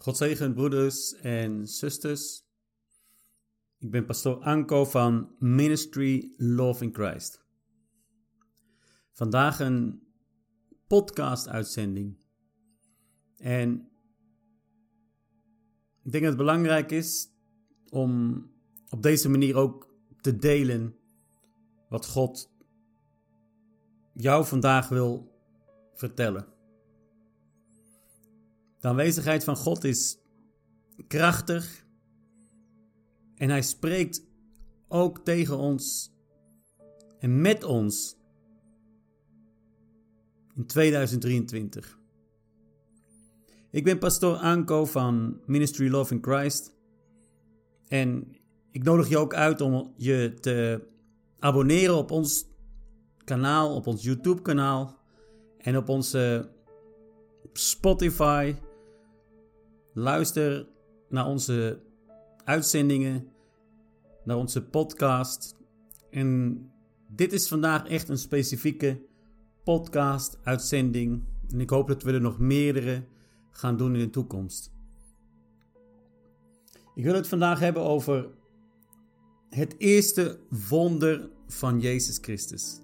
God zegen broeders en zusters. Ik ben pastoor Anko van Ministry Love in Christ. Vandaag een podcast uitzending. En ik denk dat het belangrijk is om op deze manier ook te delen wat God jou vandaag wil vertellen. De aanwezigheid van God is krachtig en Hij spreekt ook tegen ons en met ons in 2023. Ik ben pastoor Anko van Ministry Love in Christ en ik nodig je ook uit om je te abonneren op ons kanaal, op ons YouTube kanaal en op onze Spotify Luister naar onze uitzendingen, naar onze podcast. En dit is vandaag echt een specifieke podcast-uitzending. En ik hoop dat we er nog meerdere gaan doen in de toekomst. Ik wil het vandaag hebben over het eerste wonder van Jezus Christus.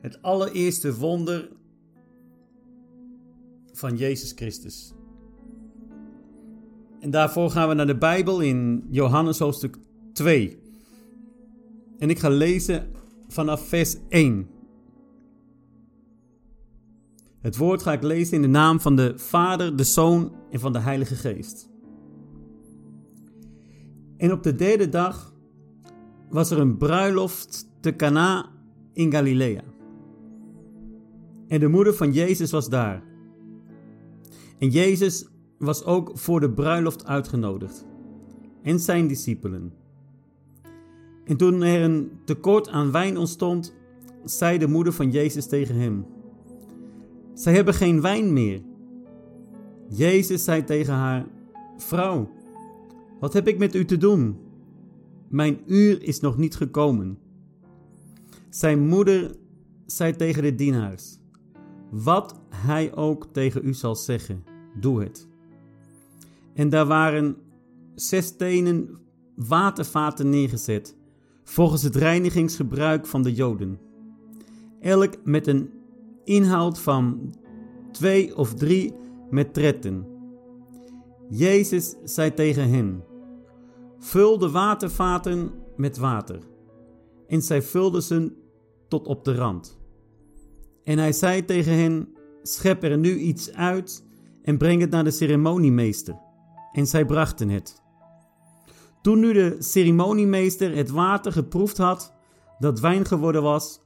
Het allereerste wonder van Jezus Christus. En daarvoor gaan we naar de Bijbel in Johannes hoofdstuk 2. En ik ga lezen vanaf vers 1. Het woord ga ik lezen in de naam van de Vader, de Zoon en van de Heilige Geest. En op de derde dag was er een bruiloft te Cana in Galilea. En de moeder van Jezus was daar. En Jezus was ook voor de bruiloft uitgenodigd en zijn discipelen. En toen er een tekort aan wijn ontstond, zei de moeder van Jezus tegen hem: Zij hebben geen wijn meer. Jezus zei tegen haar: Vrouw, wat heb ik met u te doen? Mijn uur is nog niet gekomen. Zijn moeder zei tegen de dienaars: Wat hij ook tegen u zal zeggen, doe het. En daar waren zes stenen watervaten neergezet, volgens het reinigingsgebruik van de Joden. Elk met een inhoud van twee of drie metretten. Jezus zei tegen hen: Vul de watervaten met water. En zij vulden ze tot op de rand. En hij zei tegen hen: Schep er nu iets uit en breng het naar de ceremoniemeester en zij brachten het. Toen nu de ceremoniemeester het water geproefd had dat wijn geworden was,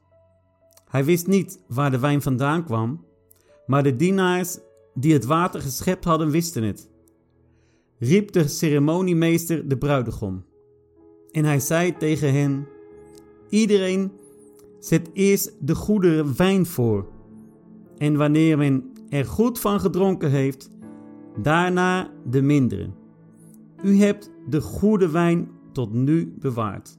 hij wist niet waar de wijn vandaan kwam, maar de dienaars die het water geschept hadden wisten het. Riep de ceremoniemeester de bruidegom. En hij zei tegen hen: Iedereen zet eerst de goede wijn voor. En wanneer men er goed van gedronken heeft, daarna de mindere. U hebt de goede wijn tot nu bewaard.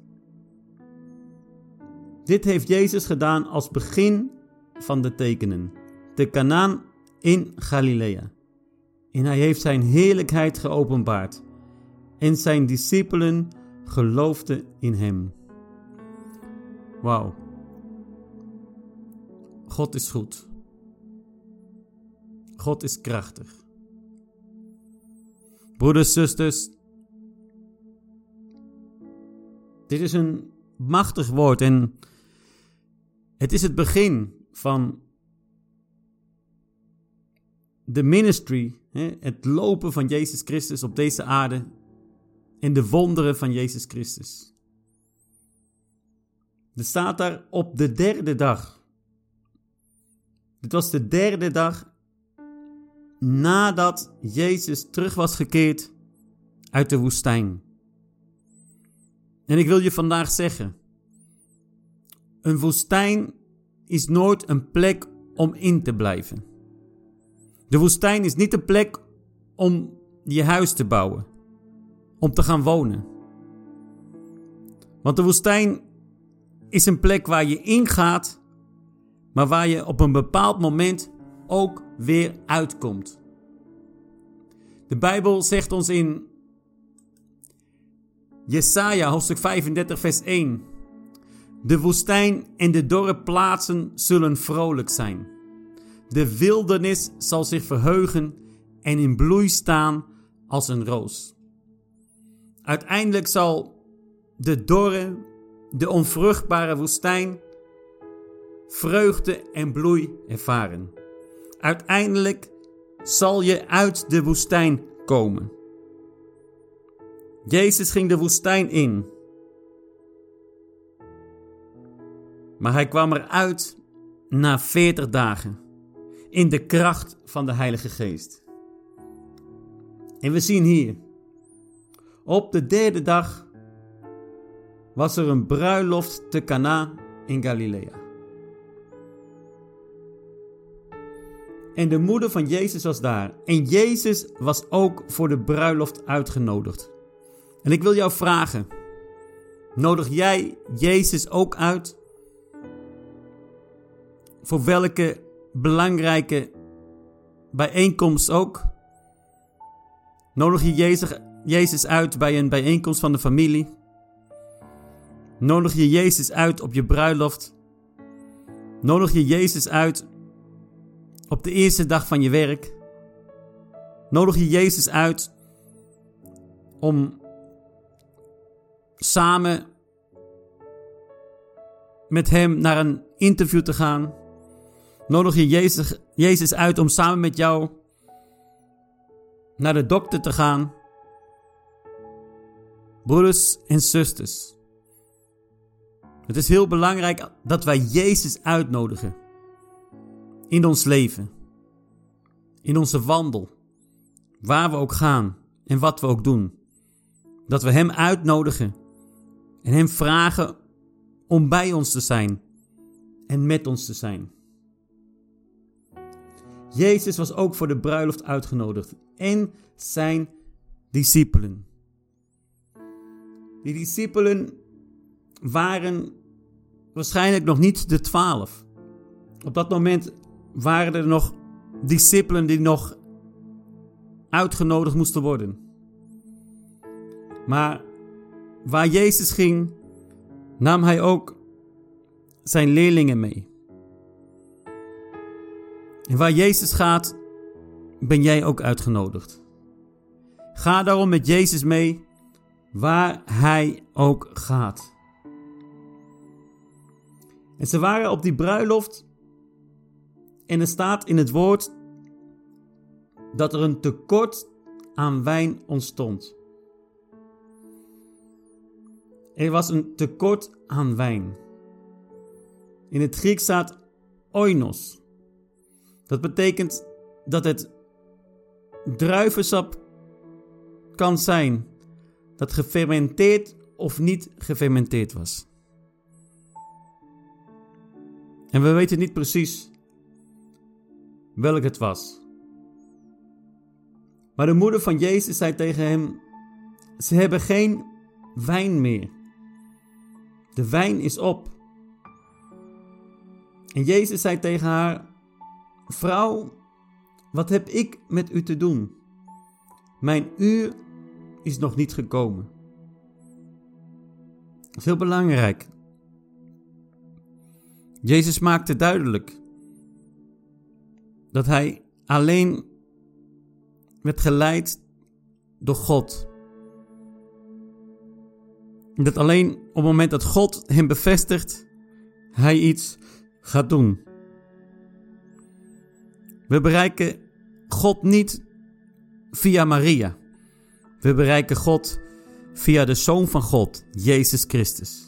Dit heeft Jezus gedaan als begin van de tekenen, de Kanaan in Galilea. En hij heeft zijn heerlijkheid geopenbaard. En zijn discipelen geloofden in hem. Wauw. God is goed. God is krachtig. Broeders, zusters, dit is een machtig woord en het is het begin van de ministry, het lopen van Jezus Christus op deze aarde en de wonderen van Jezus Christus. Er staat daar op de derde dag. Dit was de derde dag nadat Jezus terug was gekeerd uit de woestijn. En ik wil je vandaag zeggen: een woestijn is nooit een plek om in te blijven. De woestijn is niet een plek om je huis te bouwen, om te gaan wonen. Want de woestijn is een plek waar je ingaat, maar waar je op een bepaald moment ook weer uitkomt. De Bijbel zegt ons in Jesaja hoofdstuk 35 vers 1. De woestijn en de dorre plaatsen zullen vrolijk zijn. De wildernis zal zich verheugen en in bloei staan als een roos. Uiteindelijk zal de dorre, de onvruchtbare woestijn vreugde en bloei ervaren. Uiteindelijk zal je uit de woestijn komen. Jezus ging de woestijn in. Maar hij kwam eruit na 40 dagen in de kracht van de Heilige Geest. En we zien hier, op de derde dag was er een bruiloft te Cana in Galilea. En de moeder van Jezus was daar. En Jezus was ook voor de bruiloft uitgenodigd. En ik wil jou vragen: nodig jij Jezus ook uit? Voor welke belangrijke bijeenkomst ook? Nodig je Jezus, uit bij een bijeenkomst van de familie? Nodig je Jezus uit op je bruiloft? Nodig je Jezus uit op de eerste dag van je werk? Nodig je Jezus uit om samen met Hem naar een interview te gaan? Nodig je Jezus, Jezus uit om samen met jou naar de dokter te gaan? Broeders en zusters, het is heel belangrijk dat wij Jezus uitnodigen in ons leven, in onze wandel, waar we ook gaan en wat we ook doen. Dat we Hem uitnodigen en Hem vragen om bij ons te zijn en met ons te zijn. Jezus was ook voor de bruiloft uitgenodigd en zijn discipelen. Die discipelen waren waarschijnlijk nog niet de twaalf. Op dat moment waren er nog discipelen die nog uitgenodigd moesten worden. Maar waar Jezus ging, nam hij ook zijn leerlingen mee. En waar Jezus gaat, ben jij ook uitgenodigd. Ga daarom met Jezus mee waar hij ook gaat. En ze waren op die bruiloft en er staat in het woord dat er een tekort aan wijn ontstond. Er was een tekort aan wijn. In het Grieks staat oinos. Dat betekent dat het druivensap kan zijn dat gefermenteerd of niet gefermenteerd was. En we weten niet precies welk het was. Maar de moeder van Jezus zei tegen hem: Ze hebben geen wijn meer. De wijn is op. En Jezus zei tegen haar: Vrouw, wat heb ik met u te doen? Mijn uur is nog niet gekomen. Dat is heel belangrijk. Jezus maakte duidelijk dat hij alleen werd geleid door God. Dat alleen op het moment dat God hem bevestigt, hij iets gaat doen. We bereiken God niet via Maria. We bereiken God via de Zoon van God, Jezus Christus.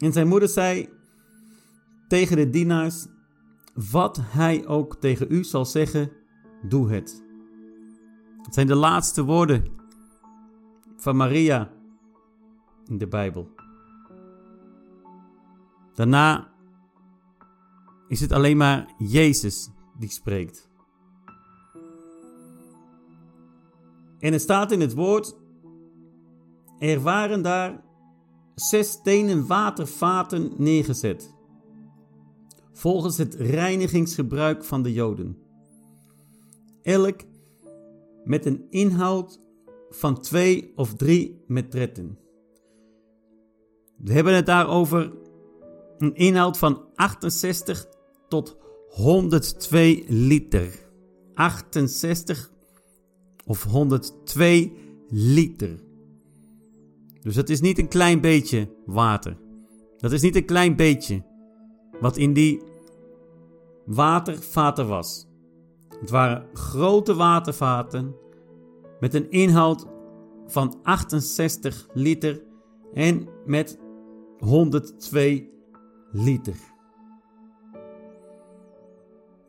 En zijn moeder zei tegen de dienaars: Wat hij ook tegen u zal zeggen, doe het. Het zijn de laatste woorden van Maria in de Bijbel. Daarna is het alleen maar Jezus die spreekt. En er staat in het woord: Er waren daar zes stenen watervaten neergezet. volgens het reinigingsgebruik van de Joden. Elk met een inhoud van twee of drie metretten. We hebben het daarover een inhoud van 68 tot 102 liter. 68 of 102 liter. Dus dat is niet een klein beetje water. Dat is niet een klein beetje wat in die watervaten was. Het waren grote watervaten met een inhoud van 68 liter en met 102 liter.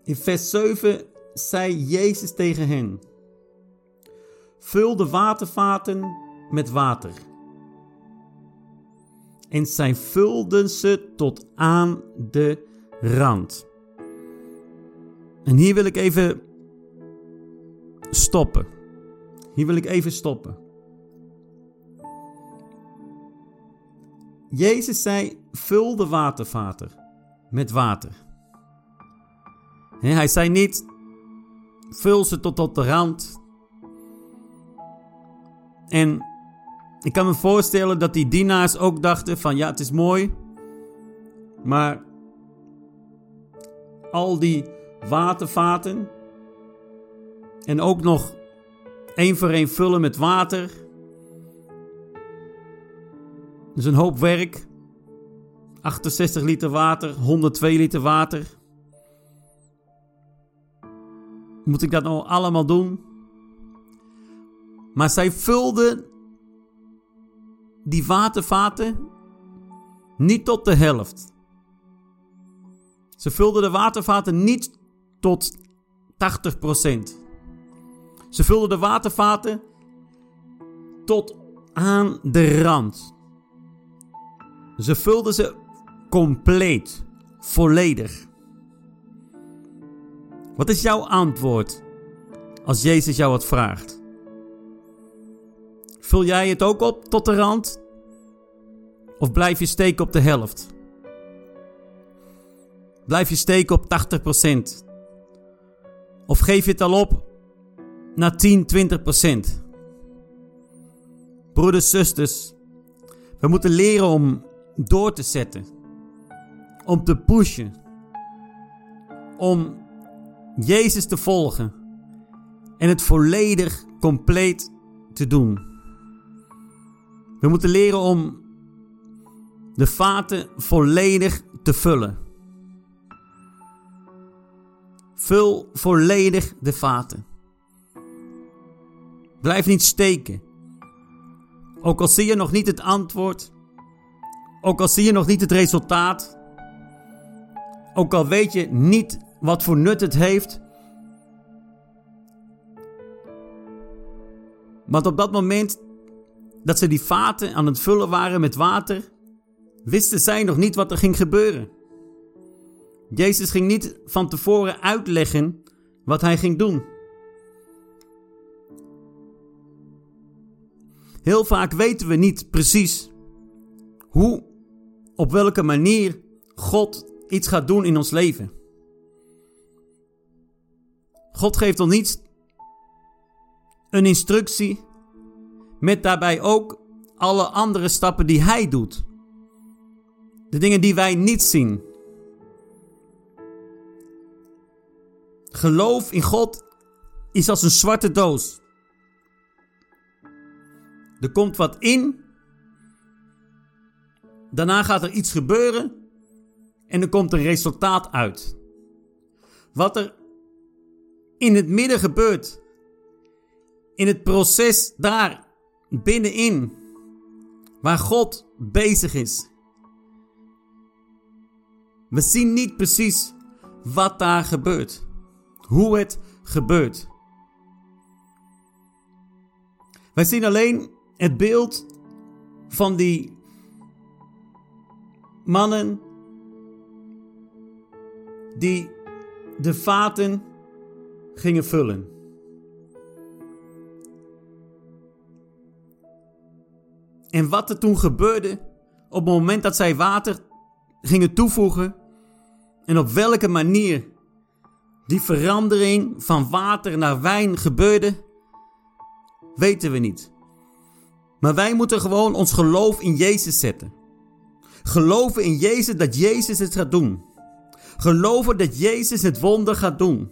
In vers 7 zei Jezus tegen hen: Vul de watervaten met water. En zij vulden ze tot aan de rand. En hier wil ik even stoppen. Hier wil ik even stoppen. Jezus zei: vul de watervaten met water. hij zei niet: vul ze tot op de rand. En ik kan me voorstellen dat die dienaars ook dachten: van ja, het is mooi, maar al die watervaten en ook nog één voor één vullen met water. Dus een hoop werk. 68 liter water, 102 liter water. Moet ik dat nou allemaal doen? Maar zij vulden die watervaten niet tot de helft. Ze vulden de watervaten niet tot 80%. Ze vulden de watervaten tot aan de rand. Ze vulden ze compleet, volledig. Wat is jouw antwoord als Jezus jou wat vraagt? Vul jij het ook op tot de rand? Of blijf je steken op de helft? Blijf je steken op 80%? Of geef je het al op naar 10, 20%? Broeders, zusters, we moeten leren om door te zetten. Om te pushen. Om Jezus te volgen. En het volledig compleet te doen. We moeten leren om de vaten volledig te vullen. Vul volledig de vaten. Blijf niet steken. Ook al zie je nog niet het antwoord, ook al zie je nog niet het resultaat. Ook al weet je niet wat voor nut het heeft. Want op dat moment dat ze die vaten aan het vullen waren met water, wisten zij nog niet wat er ging gebeuren. Jezus ging niet van tevoren uitleggen wat hij ging doen. Heel vaak weten we niet precies hoe op welke manier God iets gaat doen in ons leven. God geeft ons niet een instructie met daarbij ook alle andere stappen die Hij doet. De dingen die wij niet zien. Geloof in God is als een zwarte doos. Er komt wat in Daarna gaat er iets gebeuren en er komt een resultaat uit. Wat er in het midden gebeurt, in het proces daar binnenin, waar God bezig is. We zien niet precies wat daar gebeurt, hoe het gebeurt. Wij zien alleen het beeld van die mannen die de vaten gingen vullen. En wat er toen gebeurde op het moment dat zij water gingen toevoegen en op welke manier die verandering van water naar wijn gebeurde, weten we niet. Maar wij moeten gewoon ons geloof in Jezus zetten. Geloven in Jezus dat Jezus het gaat doen. Geloven dat Jezus het wonder gaat doen.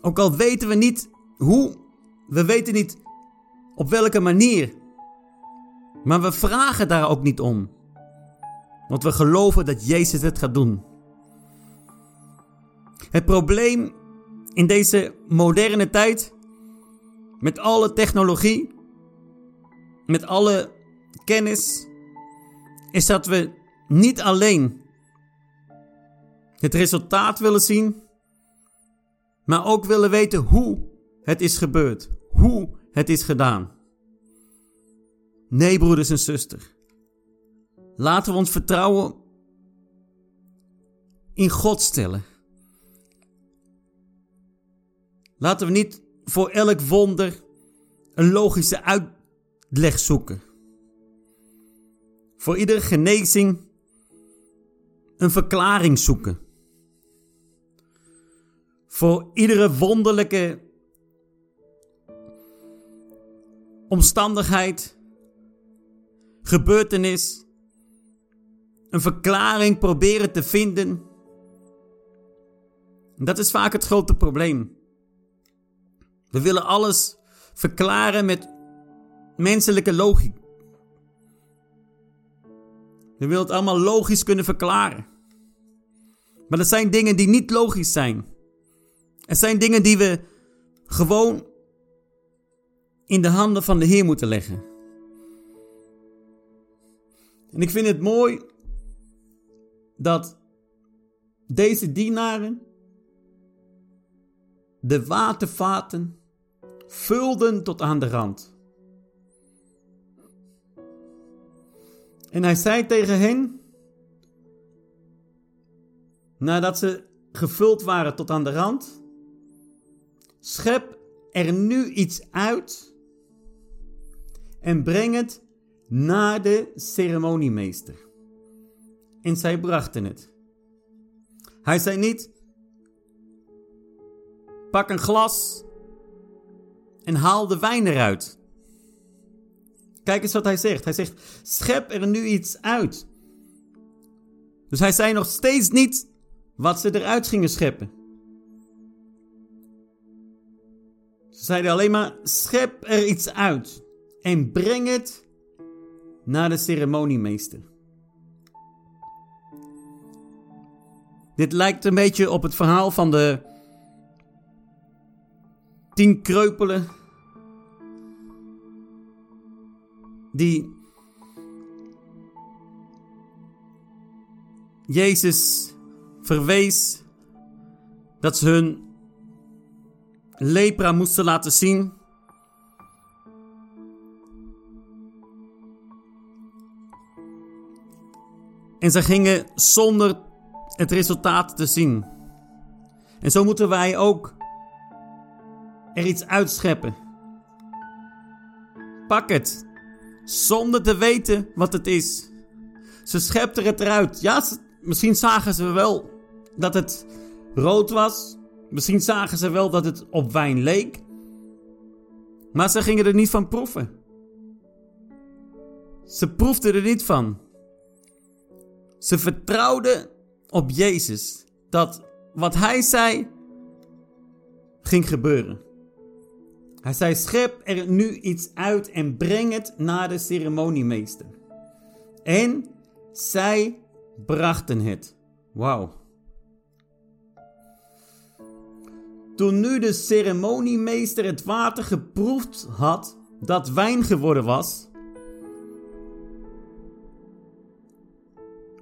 Ook al weten we niet hoe, we weten niet op welke manier. Maar we vragen daar ook niet om. Want we geloven dat Jezus het gaat doen. Het probleem in deze moderne tijd, met alle technologie, met alle kennis, is dat we niet alleen het resultaat willen zien, maar ook willen weten hoe het is gebeurd, hoe het is gedaan. Nee, broeders en zusters. Laten we ons vertrouwen in God stellen. Laten we niet voor elk wonder een logische uitleg zoeken. Voor iedere genezing een verklaring zoeken. Voor iedere wonderlijke omstandigheid, gebeurtenis, een verklaring proberen te vinden. Dat is vaak het grote probleem. We willen alles verklaren met menselijke logica. We willen het allemaal logisch kunnen verklaren. Maar er zijn dingen die niet logisch zijn. Er zijn dingen die we gewoon in de handen van de Heer moeten leggen. En ik vind het mooi dat deze dienaren de watervaten vulden tot aan de rand. En hij zei tegen hen, nadat ze gevuld waren tot aan de rand, schep er nu iets uit en breng het naar de ceremoniemeester. En zij brachten het. Hij zei niet, pak een glas en haal de wijn eruit. Kijk eens wat hij zegt. Hij zegt: schep er nu iets uit. Dus hij zei nog steeds niet wat ze eruit gingen scheppen. Ze zeiden alleen maar: schep er iets uit en breng het naar de ceremoniemeester. Dit lijkt een beetje op het verhaal van de tien kreupelen die Jezus verwees dat ze hun lepra moesten laten zien. En ze gingen zonder het resultaat te zien. En zo moeten wij ook er iets uitscheppen. Pak het zonder te weten wat het is. Ze schepte het eruit. Ja, misschien zagen ze wel dat het rood was. Misschien zagen ze wel dat het op wijn leek. Maar ze gingen er niet van proeven. Ze proefden er niet van. Ze vertrouwden op Jezus dat wat hij zei ging gebeuren. Hij zei: Schep er nu iets uit en breng het naar de ceremoniemeester. En zij brachten het. Wauw. Toen nu de ceremoniemeester het water geproefd had dat wijn geworden was.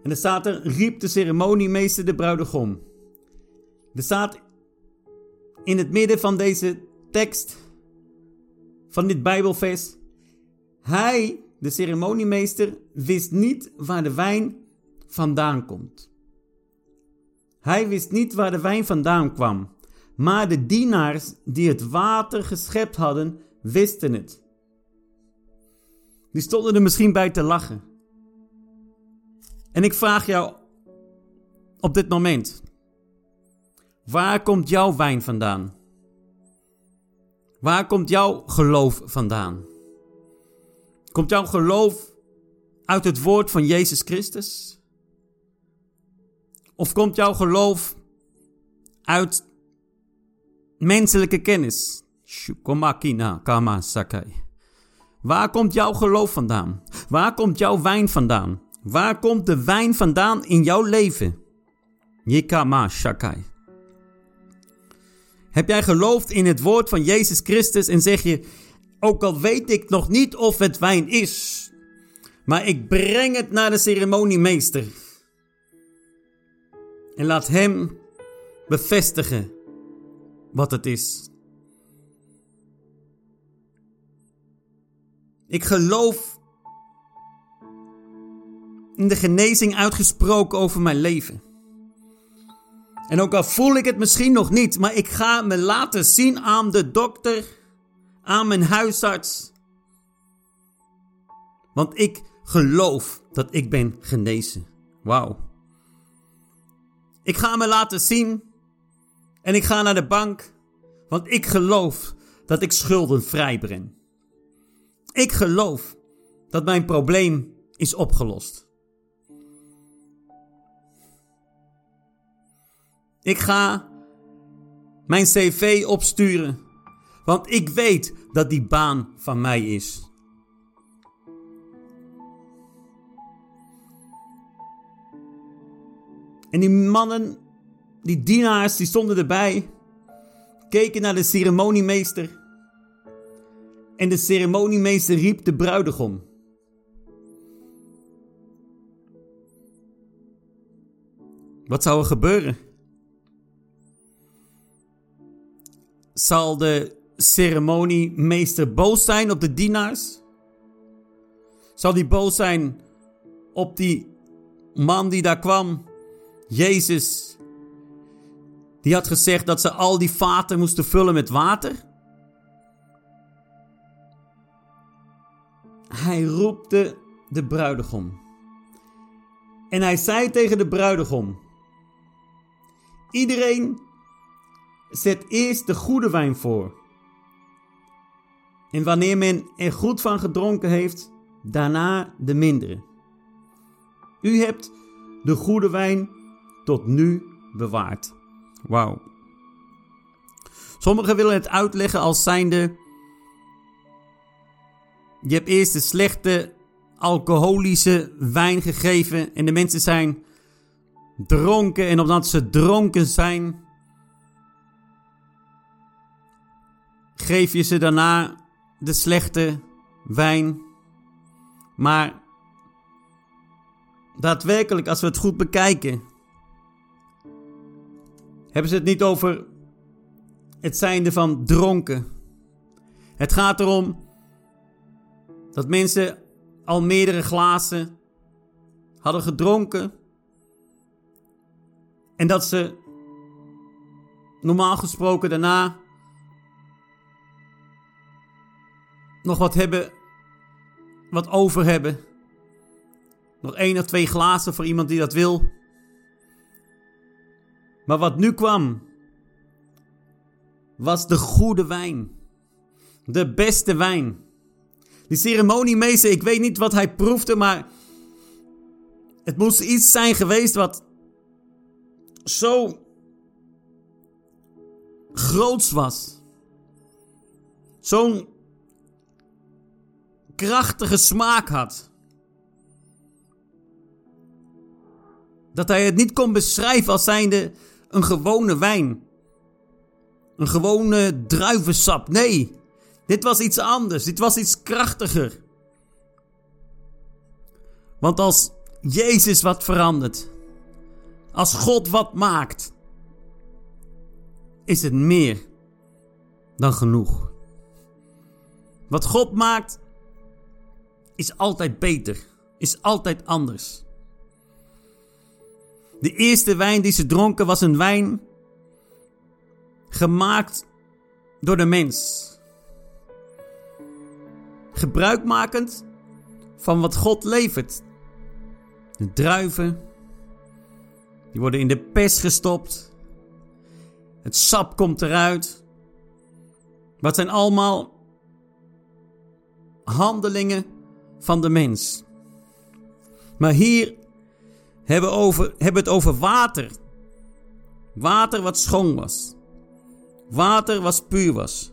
En er staat er, riep de ceremoniemeester de bruidegom. Er staat in het midden van deze tekst van dit Bijbelvers. Hij, de ceremoniemeester, wist niet waar de wijn vandaan komt. Hij wist niet waar de wijn vandaan kwam, maar de dienaars die het water geschept hadden, wisten het. Die stonden er misschien bij te lachen. En ik vraag jou, op dit moment? Waar komt jouw wijn vandaan? Waar komt jouw geloof vandaan? Komt jouw geloof uit het woord van Jezus Christus? Of komt jouw geloof uit menselijke kennis? Shukomakina kama sakai. Waar komt jouw geloof vandaan? Waar komt jouw wijn vandaan? Waar komt de wijn vandaan in jouw leven? Yikama shakai. Heb jij geloofd in het woord van Jezus Christus en zeg je, ook al weet ik nog niet of het wijn is, maar ik breng het naar de ceremoniemeester. En laat hem bevestigen wat het is. Ik geloof de genezing uitgesproken over mijn leven. En ook al voel ik het misschien nog niet, maar ik ga me laten zien aan de dokter, aan mijn huisarts. Want ik geloof dat ik ben genezen. Wauw. Ik ga me laten zien en ik ga naar de bank, want ik geloof dat ik schulden vrij ben. Ik geloof dat mijn probleem is opgelost. Ik ga mijn cv opsturen, want ik weet dat die baan van mij is. En die mannen, die dienaars, die stonden erbij, keken naar de ceremoniemeester. En de ceremoniemeester riep de bruidegom. Wat zou er gebeuren? Zal de ceremoniemeester boos zijn op de dienaars? Zal die boos zijn op die man die daar kwam? Jezus, die had gezegd dat ze al die vaten moesten vullen met water? Hij roepte de bruidegom. En hij zei tegen de bruidegom: Iedereen zet eerst de goede wijn voor. En wanneer men er goed van gedronken heeft, daarna de mindere. U hebt de goede wijn tot nu bewaard. Wauw. Sommigen willen het uitleggen als zijnde. Je hebt eerst de slechte alcoholische wijn gegeven en de mensen zijn dronken en omdat ze dronken zijn, geef je ze daarna de slechte wijn. Maar daadwerkelijk, als we het goed bekijken, hebben ze het niet over het zijnde van dronken. Het gaat erom dat mensen al meerdere glazen hadden gedronken. En dat ze normaal gesproken daarna nog wat hebben, wat over hebben. Nog één of twee glazen voor iemand die dat wil. Maar wat nu kwam, was de goede wijn. De beste wijn. Die ceremoniemeester, ik weet niet wat hij proefde, maar het moest iets zijn geweest wat zo groots was. Zo'n krachtige smaak had. Dat hij het niet kon beschrijven als zijnde een gewone wijn. Een gewone druivensap. Nee, dit was iets anders. Dit was iets krachtiger. Want als Jezus wat verandert, als God wat maakt, is het meer dan genoeg. Wat God maakt, is altijd beter, is altijd anders. De eerste wijn die ze dronken was een wijn gemaakt door de mens. Gebruikmakend van wat God levert. De druiven, Die worden in de pers gestopt. Het sap komt eruit. Wat zijn allemaal handelingen van de mens. Maar hier hebben we, over, hebben het over water. Water wat schoon was. Water wat puur was.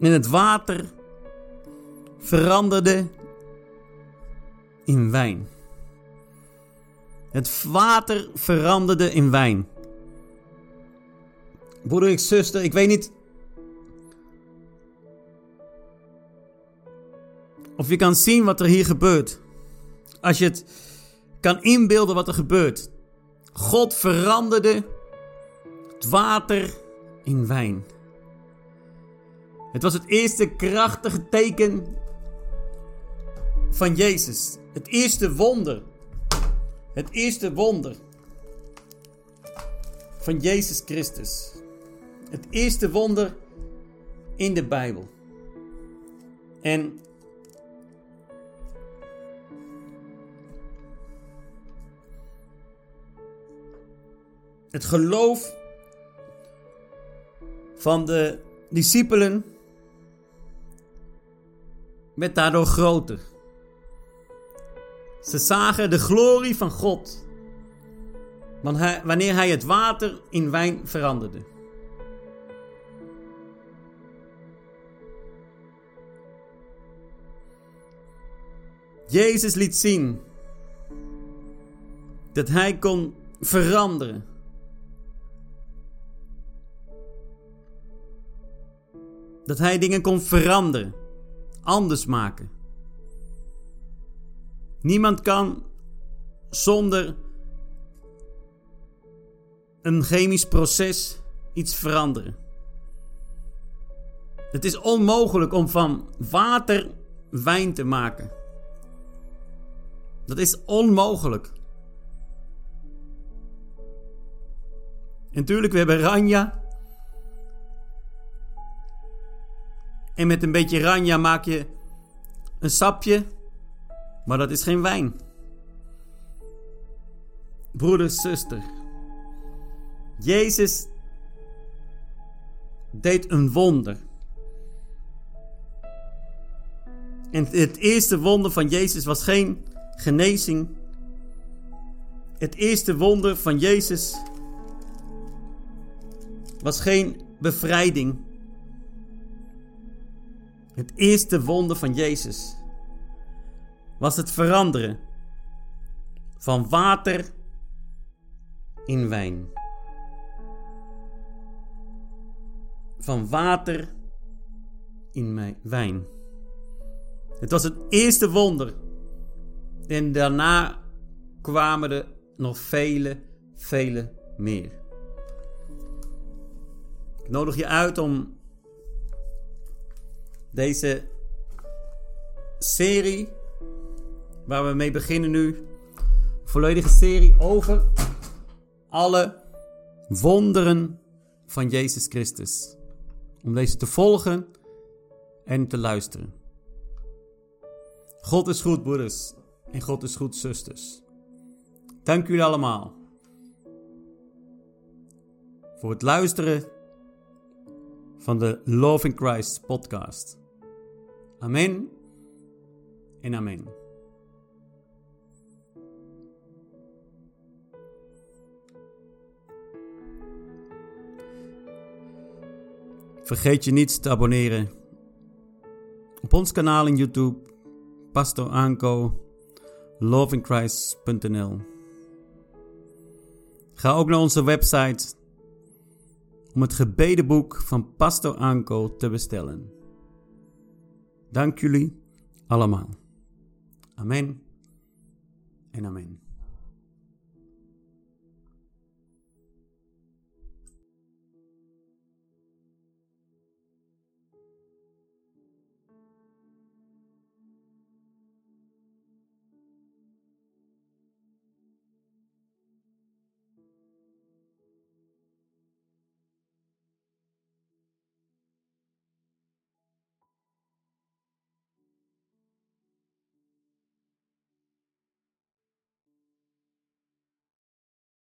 En het water veranderde in wijn. Het water veranderde in wijn. Broeder en zuster, ik weet niet of je kan zien wat er hier gebeurt. Als je het kan inbeelden wat er gebeurt. God veranderde het water in wijn. Het was het eerste krachtige teken van Jezus. Het eerste wonder. Het eerste wonder van Jezus Christus. Het eerste wonder in de Bijbel. En het geloof van de discipelen werd daardoor groter. Ze zagen de glorie van God wanneer hij het water in wijn veranderde. Jezus liet zien dat hij kon veranderen. Dat hij dingen kon veranderen, anders maken. Niemand kan zonder een chemisch proces iets veranderen. Het is onmogelijk om van water wijn te maken. Dat is onmogelijk. En natuurlijk, we hebben ranja. En met een beetje ranja maak je een sapje. Maar dat is geen wijn. Broeder, zuster. Jezus deed een wonder. En het eerste wonder van Jezus was geen genezing. Het eerste wonder van Jezus was geen bevrijding. Het eerste wonder van Jezus was het veranderen van water in wijn. Van water in wijn. Het was het eerste wonder. En daarna kwamen er nog vele, vele meer. Ik nodig je uit om deze serie, waar we mee beginnen nu, volledige serie over alle wonderen van Jezus Christus. Om deze te volgen en te luisteren. God is goed, broeders. En God is goed, zusters. Dank jullie allemaal voor het luisteren van de Love in Christ podcast. Amen en amen. Vergeet je niet te abonneren op ons kanaal in YouTube, Pastor Anko, loveinchrist.nl. Ga ook naar onze website om het gebedenboek van Pastor Anko te bestellen. Dank jullie allemaal. Amen en amen.